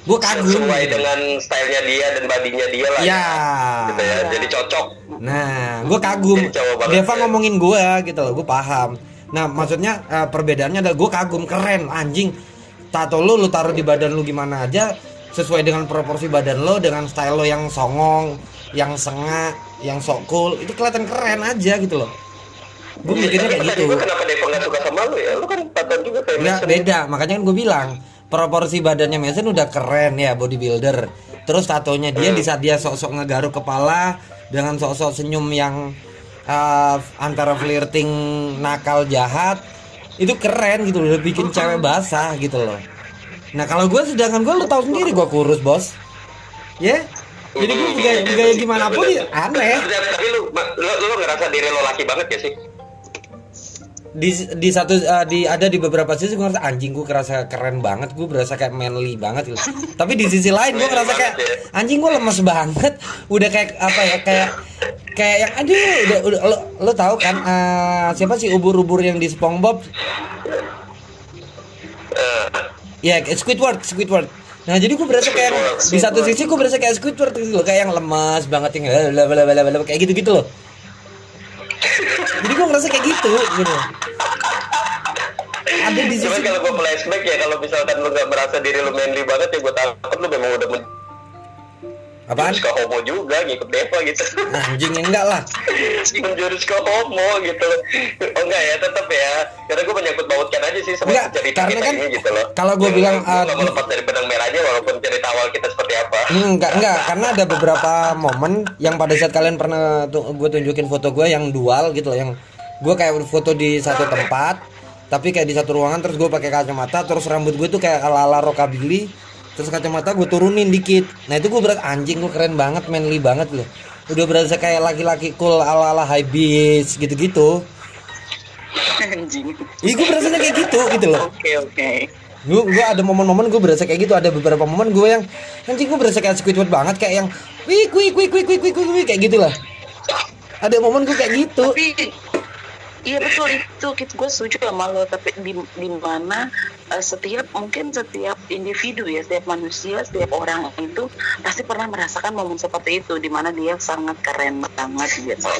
Gue kagum. sesuai gitu. dengan stylenya dia dan badinya dia lah Ya. gitu ya jadi cocok Nah, gue kagum. Deva ya. ngomongin gue gitu loh, gue paham. Nah, maksudnya eh, perbedaannya adalah gue kagum, keren, anjing. Tato lu lu taruh di badan lu gimana aja sesuai dengan proporsi badan lo dengan style lo yang songong, yang sengak, yang sok cool, itu kelihatan keren aja gitu loh. Gue mikirnya kayak gitu. kenapa Deva nggak suka sama lu ya lu kan tato juga kayak Enggak Mason. beda, makanya kan gue bilang proporsi badannya Mason udah keren ya bodybuilder. Terus tatonya dia di saat dia sok-sok ngegaruk kepala dengan sok-sok senyum yang uh, antara flirting nakal jahat itu keren gitu loh, udah bikin cewek basah gitu loh. Nah kalau gue sedangkan gue lu tahu sendiri gue kurus bos, ya. Jadi gue gaya, gaya gimana pun ya aneh. Tapi lu, lu, lu ngerasa diri lo laki banget ya sih? Di di satu uh, di ada di beberapa sisi gue ngerasa anjing gue kerasa keren banget gue berasa kayak manly banget. Gitu tapi di sisi lain gue ngerasa kayak ya. anjing gue lemes banget. Udah kayak apa ya kayak kayak yang aduh udah, udah lo, lo tahu kan uh, siapa sih ubur-ubur yang di SpongeBob? Eh, ya Squidward Squidward. Nah jadi gue berasa kayak di satu sisi gue berasa kayak Squidward gitu loh. Kayak yang lemas banget yang kayak gitu gitu loh jadi gue ngerasa kayak gitu gitu. Ada di Cuman sisi kalau gue flashback ya kalau misalkan lu gak merasa diri lu manly banget ya gue takut lu memang udah apaan? Menjurus ke homo juga ngikut Deva gitu. Anjing enggak lah. Menjurus ke homo gitu. Oh enggak ya tetap ya. Karena gue menyangkut pautkan aja sih sama Enggak, cerita karena kita kan ini gitu loh. kalau gua Ya, bilang, uh, mau lepas dari benang merahnya walaupun cerita awal kita seperti apa. Enggak, enggak, karena ada beberapa momen yang pada saat kalian pernah tuh gue tunjukin foto gue yang dual gitu loh, yang gue kayak foto di satu tempat, tapi kayak di satu ruangan terus gue pakai kacamata, terus rambut gue tuh kayak ala-ala rockabilly, terus kacamata gue turunin dikit. Nah itu gue berat anjing gue keren banget, manly banget loh. Udah berasa kayak laki-laki cool ala-ala high beast gitu-gitu. anjing Iya gue berasanya kayak gitu gitu loh. oke oke gue gue ada momen-momen gue berasa kayak gitu ada beberapa momen gue yang anjing gue berasa kayak Squidward banget kayak yang wih wih wih wih wih wih wih kayak gitulah ada momen gue kayak gitu tapi iya betul itu. Kita gue setuju sama lo tapi di di mana eh, setiap mungkin setiap individu ya setiap manusia setiap orang itu pasti pernah merasakan momen seperti itu di mana dia sangat keren banget gitu.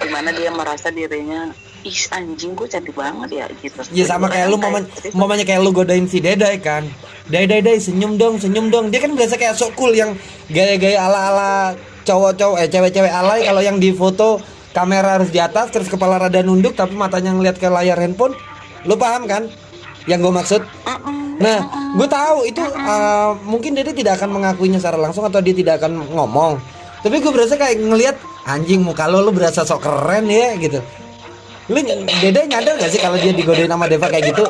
Di mana dia merasa dirinya ih anjing gue cantik banget ya gitu. Ya sama kayak lu momen momennya kayak lu godain si Dedai kan. Dai dai dai senyum dong senyum dong. Dia kan berasa kayak sok cool yang gaya-gaya ala-ala cowok-cowok eh cewek-cewek alay kalau yang di foto kamera harus di atas terus kepala rada nunduk tapi matanya ngeliat ke layar handphone lu paham kan yang gue maksud Nah, gue tahu itu uh, mungkin Dede tidak akan mengakuinya secara langsung atau dia tidak akan ngomong. Tapi gue berasa kayak ngelihat anjing muka lo lo berasa sok keren ya gitu. Lu Dede nyadar gak sih kalau dia digodain sama Deva kayak gitu?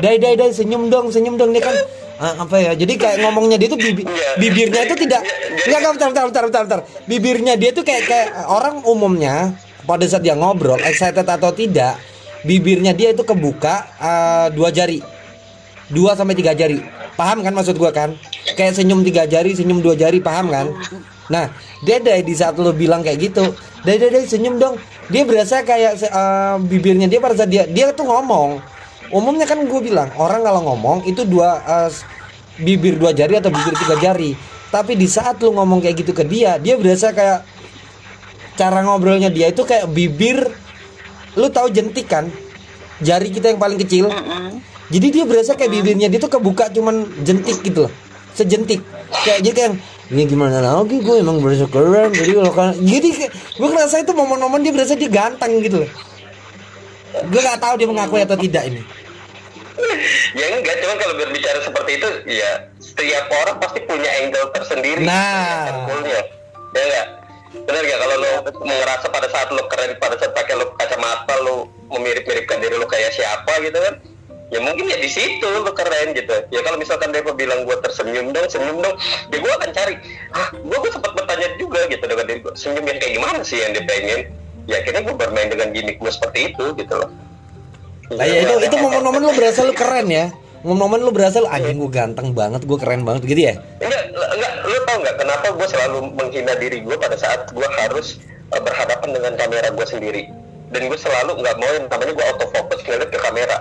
Dai dai dai senyum dong, senyum dong dia kan uh, apa ya? Jadi kayak ngomongnya dia tuh bibi, bibirnya itu tidak enggak enggak bentar, bentar bentar bentar bentar. Bibirnya dia tuh kayak kayak orang umumnya pada saat dia ngobrol excited atau tidak bibirnya dia itu kebuka eh, dua jari. Dua sampai tiga jari. Paham kan maksud gua kan? Kayak senyum tiga jari senyum dua jari paham kan? Nah dede di saat lo bilang kayak gitu dede dede senyum dong. Dia berasa kayak eh, bibirnya dia pada saat dia dia tuh ngomong umumnya kan gue bilang orang kalau ngomong itu dua s- bibir dua jari atau bibir tiga jari. Tapi di saat lu ngomong kayak gitu ke dia dia berasa kayak cara ngobrolnya dia itu kayak bibir lu tahu jentik kan? Jari kita yang paling kecil. Jadi dia berasa kayak bibirnya dia tuh kebuka cuman jentik gitu loh. Sejentik. Kayak jadi kayak ini gimana lagi? Gue emang berasa keren. Jadi kalau kan jadi gue ngerasa itu momen-momen dia berasa dia ganteng gitu loh gue nggak tahu dia mengakui atau tidak ini. Ya enggak cuma kalau berbicara seperti itu ya setiap orang pasti punya angle tersendiri. Nah. Angle-nya. ya enggak? Benar nggak kalau lo ngerasa pada saat lo keren pada saat pakai lo kacamata lo memirip-miripkan diri lo kayak siapa gitu kan? Ya mungkin ya di situ lo keren gitu. Ya kalau misalkan Dewa bilang gue tersenyum dong senyum dong ya gue akan cari ah gue gue sempat bertanya juga gitu dengan diri gue senyum yang kayak gimana sih yang dia pengen ya akhirnya gue bermain dengan gimmick gue seperti itu gitu loh. Nah ya itu itu momen-momen lu berasa lu keren ya. Momen-momen lu berasa lu anjing gue ganteng banget gue keren banget gitu ya? Enggak, enggak, lu tau nggak kenapa gue selalu menghina diri gue pada saat gue harus uh, berhadapan dengan kamera gue sendiri? Dan gue selalu nggak mau yang namanya gue autofocus ngeliat ke kamera.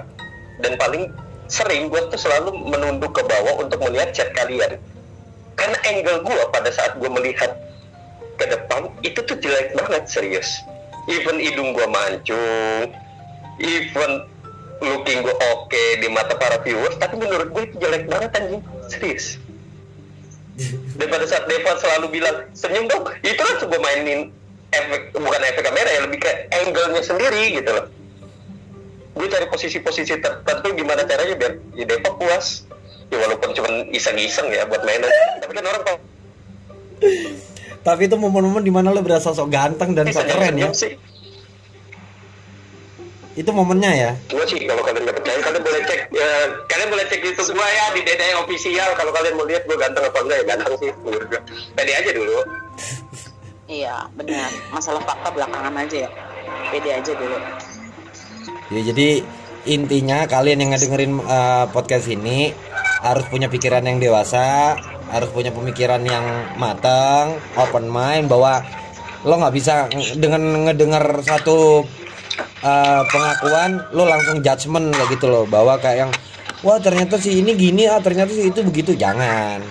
Dan paling sering gue tuh selalu menunduk ke bawah untuk melihat chat kalian. Karena angle gue pada saat gue melihat ke depan itu tuh jelek banget serius even hidung gue mancung even looking gue oke di mata para viewers tapi menurut gue itu jelek banget anjing. Serius. Dan pada saat Deva selalu bilang senyum dong. Itu kan coba mainin efek bukan efek kamera ya lebih ke angle-nya sendiri gitu loh. Gue cari posisi-posisi tertentu gimana caranya biar ya Deva puas. Ya walaupun cuma iseng-iseng ya buat mainan. Tapi kan orang kok tapi itu momen-momen di mana lu berasa sok ganteng dan sok keren ya. Sih. Itu momennya ya? Gue sih kalau kalian nggak percaya kalian boleh cek ya, kalian boleh cek YouTube. Gue ya di Dede official. Kalau kalian mau lihat gue ganteng apa enggak ya ganteng sih menurut gue pede aja dulu. Iya, benar. Masalah fakta belakangan aja ya. Pede aja dulu. ya jadi intinya kalian yang ngedengerin uh, podcast ini harus punya pikiran yang dewasa harus punya pemikiran yang matang open mind bahwa lo nggak bisa ng- dengan ngedengar satu uh, pengakuan lo langsung judgement kayak gitu loh. Bahwa kayak yang wah ternyata sih ini gini ah ternyata sih itu begitu. Jangan.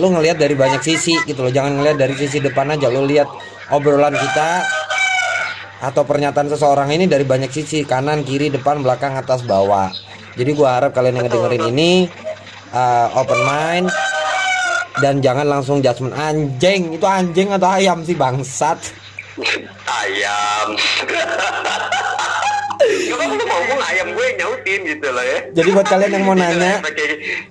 Lo ngelihat dari banyak sisi gitu loh. Jangan ngelihat dari sisi depan aja. Lo lihat obrolan kita atau pernyataan seseorang ini dari banyak sisi kanan kiri depan belakang atas bawah. Jadi gua harap kalian yang ngedengerin ini uh, open mind dan jangan langsung judgement anjing itu anjing atau ayam sih bangsat. Ayam. Gak apa-apa lu ngomong ayam gue nyautin gitu loh ya. Jadi buat kalian yang mau nanya efek,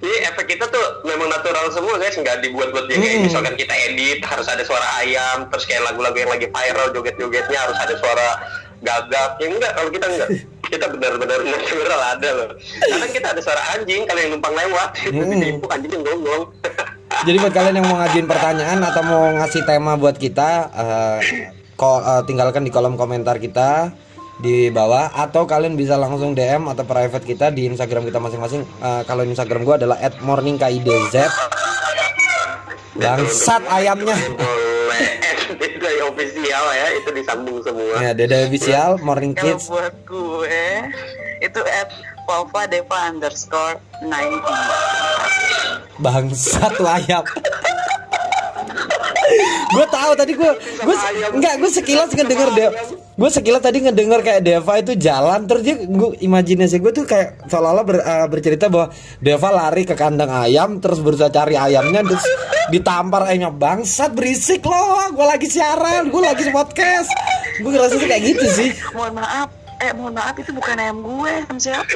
ini efek kita tuh memang natural semua guys. Nggak dibuat-buat ya kayak Hmm. misalkan kita edit harus ada suara ayam terus kayak lagu-lagu yang lagi viral joget-jogetnya harus ada suara gagak ya enggak kalau kita enggak kita benar-benar natural ada loh kadang kita ada suara anjing kalau yang numpang lewat itu Hmm. ditipu anjing yang gonggong Jadi buat kalian yang mau ngajuin pertanyaan atau mau ngasih tema buat kita, eh, ko- eh, tinggalkan di kolom komentar kita di bawah atau kalian bisa langsung DM atau private kita di Instagram kita masing-masing. Eh, kalau Instagram gua adalah @morningkidz. Bangsat ayamnya. Itu official ya itu disambung semua Ya, Dede official Morning Kalau Kids. buat gue itu at Pova Deva underscore 90 Bangsat ayam. Gue tahu tadi gue gue enggak gue sekilas ngedenger De, gue sekilas tadi ngedenger kayak Deva itu jalan terus dia gue imajinasi gue tuh kayak seolah-olah ber- eh, bercerita bahwa Deva lari ke kandang ayam terus berusaha cari ayamnya terus ditampar ayamnya bangsat berisik loh gue lagi siaran gue lagi podcast gue ngerasa sih kayak gitu sih mohon maaf eh mohon maaf itu bukan ayam gue sama siapa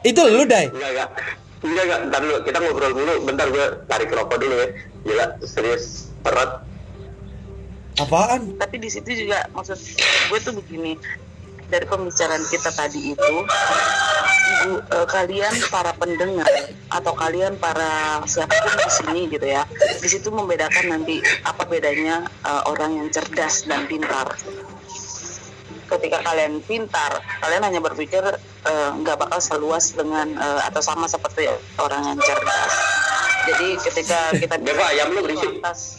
itu lu dai Enggak, enggak. Enggak, enggak. Ntar dulu, kita ngobrol dulu. Bentar gue tarik rokok dulu ya. Gila, serius. Berat. apaan? Tapi di situ juga maksud gue tuh begini. Dari pembicaraan kita tadi itu bu- eh, kalian para pendengar atau kalian para siapa pun di sini gitu ya di situ membedakan nanti apa bedanya eh, orang yang cerdas dan pintar. Ketika kalian pintar kalian hanya berpikir eh, nggak bakal seluas dengan eh, atau sama seperti orang yang cerdas jadi ketika kita Deva, ayam lu berisik. lantas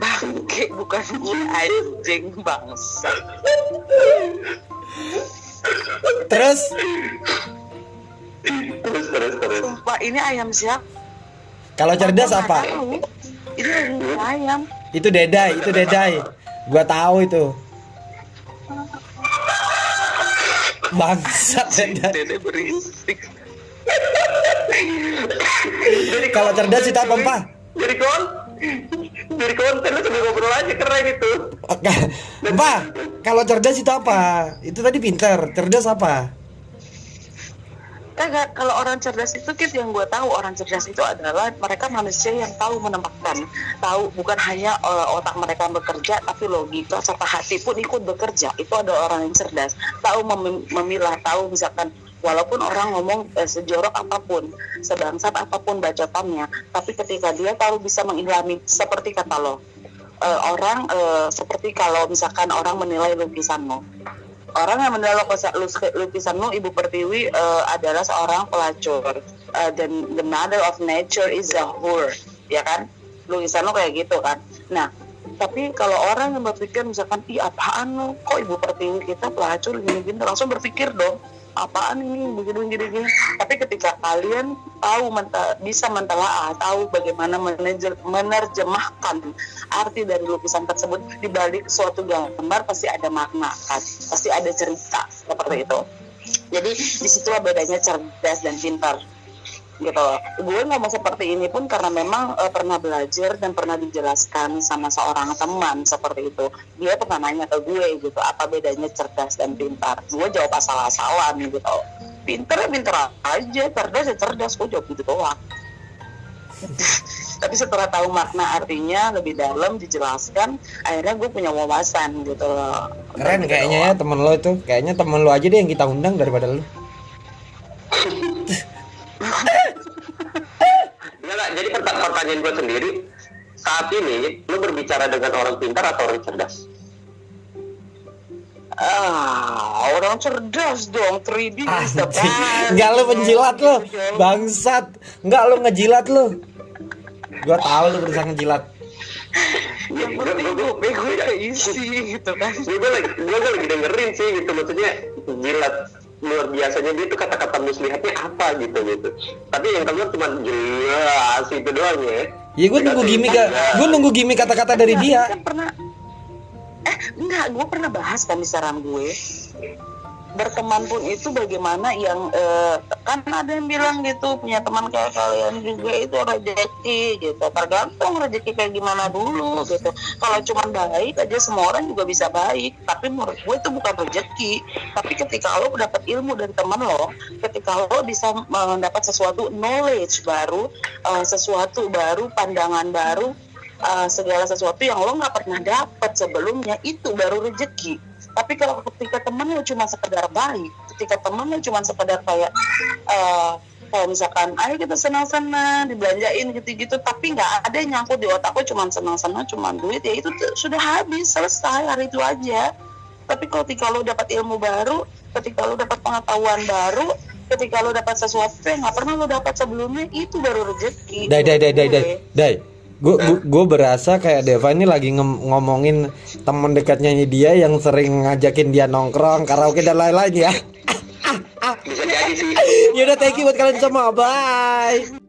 bangke bukan gue anjing bangsa Terus terus terus terus sumpah ini ayam siapa kalau cerdas apa? ini ayam Itu dedai, itu dedai. Gua tahu itu. Bangsat dedai. dede berisik Kalau cerdas itu apa, Pak? jadi kon jadi konten lu sambil ngobrol aja keren itu Oke. Pak, kalau cerdas itu apa? Itu tadi pinter. Cerdas apa? Kagak, kalau orang cerdas itu kit yang gue tahu orang cerdas itu adalah mereka manusia yang tahu menempatkan, tahu bukan hanya eh, otak mereka bekerja, tapi logika serta hati pun ikut bekerja. Itu ada orang yang cerdas, tahu mem- memilah, tahu misalkan walaupun orang ngomong eh, sejorok apa pun, sebangsat apa pun bacotannya, tapi ketika dia tahu bisa mengilhami seperti kata lo, eh, orang eh, seperti kalau misalkan orang menilai lukisanmu. Orang yang menilai lukisan, lukisanmu Ibu Pertiwi eh, adalah seorang pelacur. Eh, dan the mother of nature is a whore ya kan? Lukisan lo kayak gitu kan. Nah tapi kalau orang yang berpikir misalkan ih apaan lo? Kok Ibu Pertiwi kita pelacur gini-gini? Langsung berpikir dong apaan ini? Begini gini gini tapi ketika kalian tahu menta- bisa mentelaah tahu bagaimana menejer- menerjemahkan arti dari lukisan tersebut di balik suatu gambar pasti ada makna kan? Pasti ada cerita seperti itu. Jadi di situlah bedanya cerdas dan pintar gitu. Gue ngomong seperti ini pun karena memang eh, pernah belajar dan pernah dijelaskan sama seorang teman seperti itu. Dia pernah nanya ke gue gitu apa bedanya cerdas dan pintar? Gue jawab asal-asalan gitu. Pintar ya pintar aja cerdas ya cerdas. Gue jawab gitu doang. Tapi setelah tahu makna artinya lebih dalam dijelaskan akhirnya gue punya wawasan gitu loh. Keren Gitu kayaknya ya temen lo itu. Kayaknya temen lo aja deh yang kita undang daripada lo. Enggak, enggak. Jadi perta- pertanyaan gue sendiri saat ini lu berbicara dengan orang pintar atau orang cerdas? Ah, orang cerdas dong, 3D is the best. Enggak lo penjilat lo. Bangsat. Enggak lo ngejilat lo. Gua tahu lo berusaha ngejilat. Yang penting gue bego keisi gitu kan. Gue gue lagi gue lagi dengerin sih gitu maksudnya jilat luar biasanya dia tuh kata-kata muslihatnya apa gitu gitu. Tapi yang keluar cuma jelas itu doang ya. Ya gue nunggu gimmick gue nunggu gimmick kata-kata dari dia. Kan pernah Eh, enggak, gue pernah bahas pembicaraan gue. Berteman pun itu bagaimana yang eh, kan ada yang bilang gitu punya teman kayak kalian juga itu rezeki gitu. Tergantung rezeki kayak gimana dulu gitu. Kalau cuma baik aja semua orang juga bisa baik. Tapi menurut gue itu bukan rezeki. Tapi ketika lo dapat ilmu dari teman lo, ketika lo bisa mendapat sesuatu knowledge baru, eh, sesuatu baru, pandangan baru, uh, segala sesuatu yang lo nggak pernah dapat sebelumnya itu baru rezeki tapi kalau ketika temen lo cuma sekedar baik ketika temen lo cuma sekedar kayak uh, kayak misalkan ayo kita senang-senang dibelanjain gitu-gitu tapi nggak ada yang nyangkut di otak lo cuma senang-senang cuma duit ya itu sudah habis selesai hari itu aja tapi kalau ketika lo dapat ilmu baru ketika lo dapat pengetahuan baru ketika lo dapat sesuatu yang nggak pernah lo dapat sebelumnya itu baru rezeki Dai dai dai dai dai. Gue. Dai. Gue gue berasa kayak Deva ini lagi ngomongin teman dekatnya dia yang sering ngajakin dia nongkrong karaoke dan lain-lain ya. Bisa jadi sih. Yaudah thank you buat kalian semua. Bye.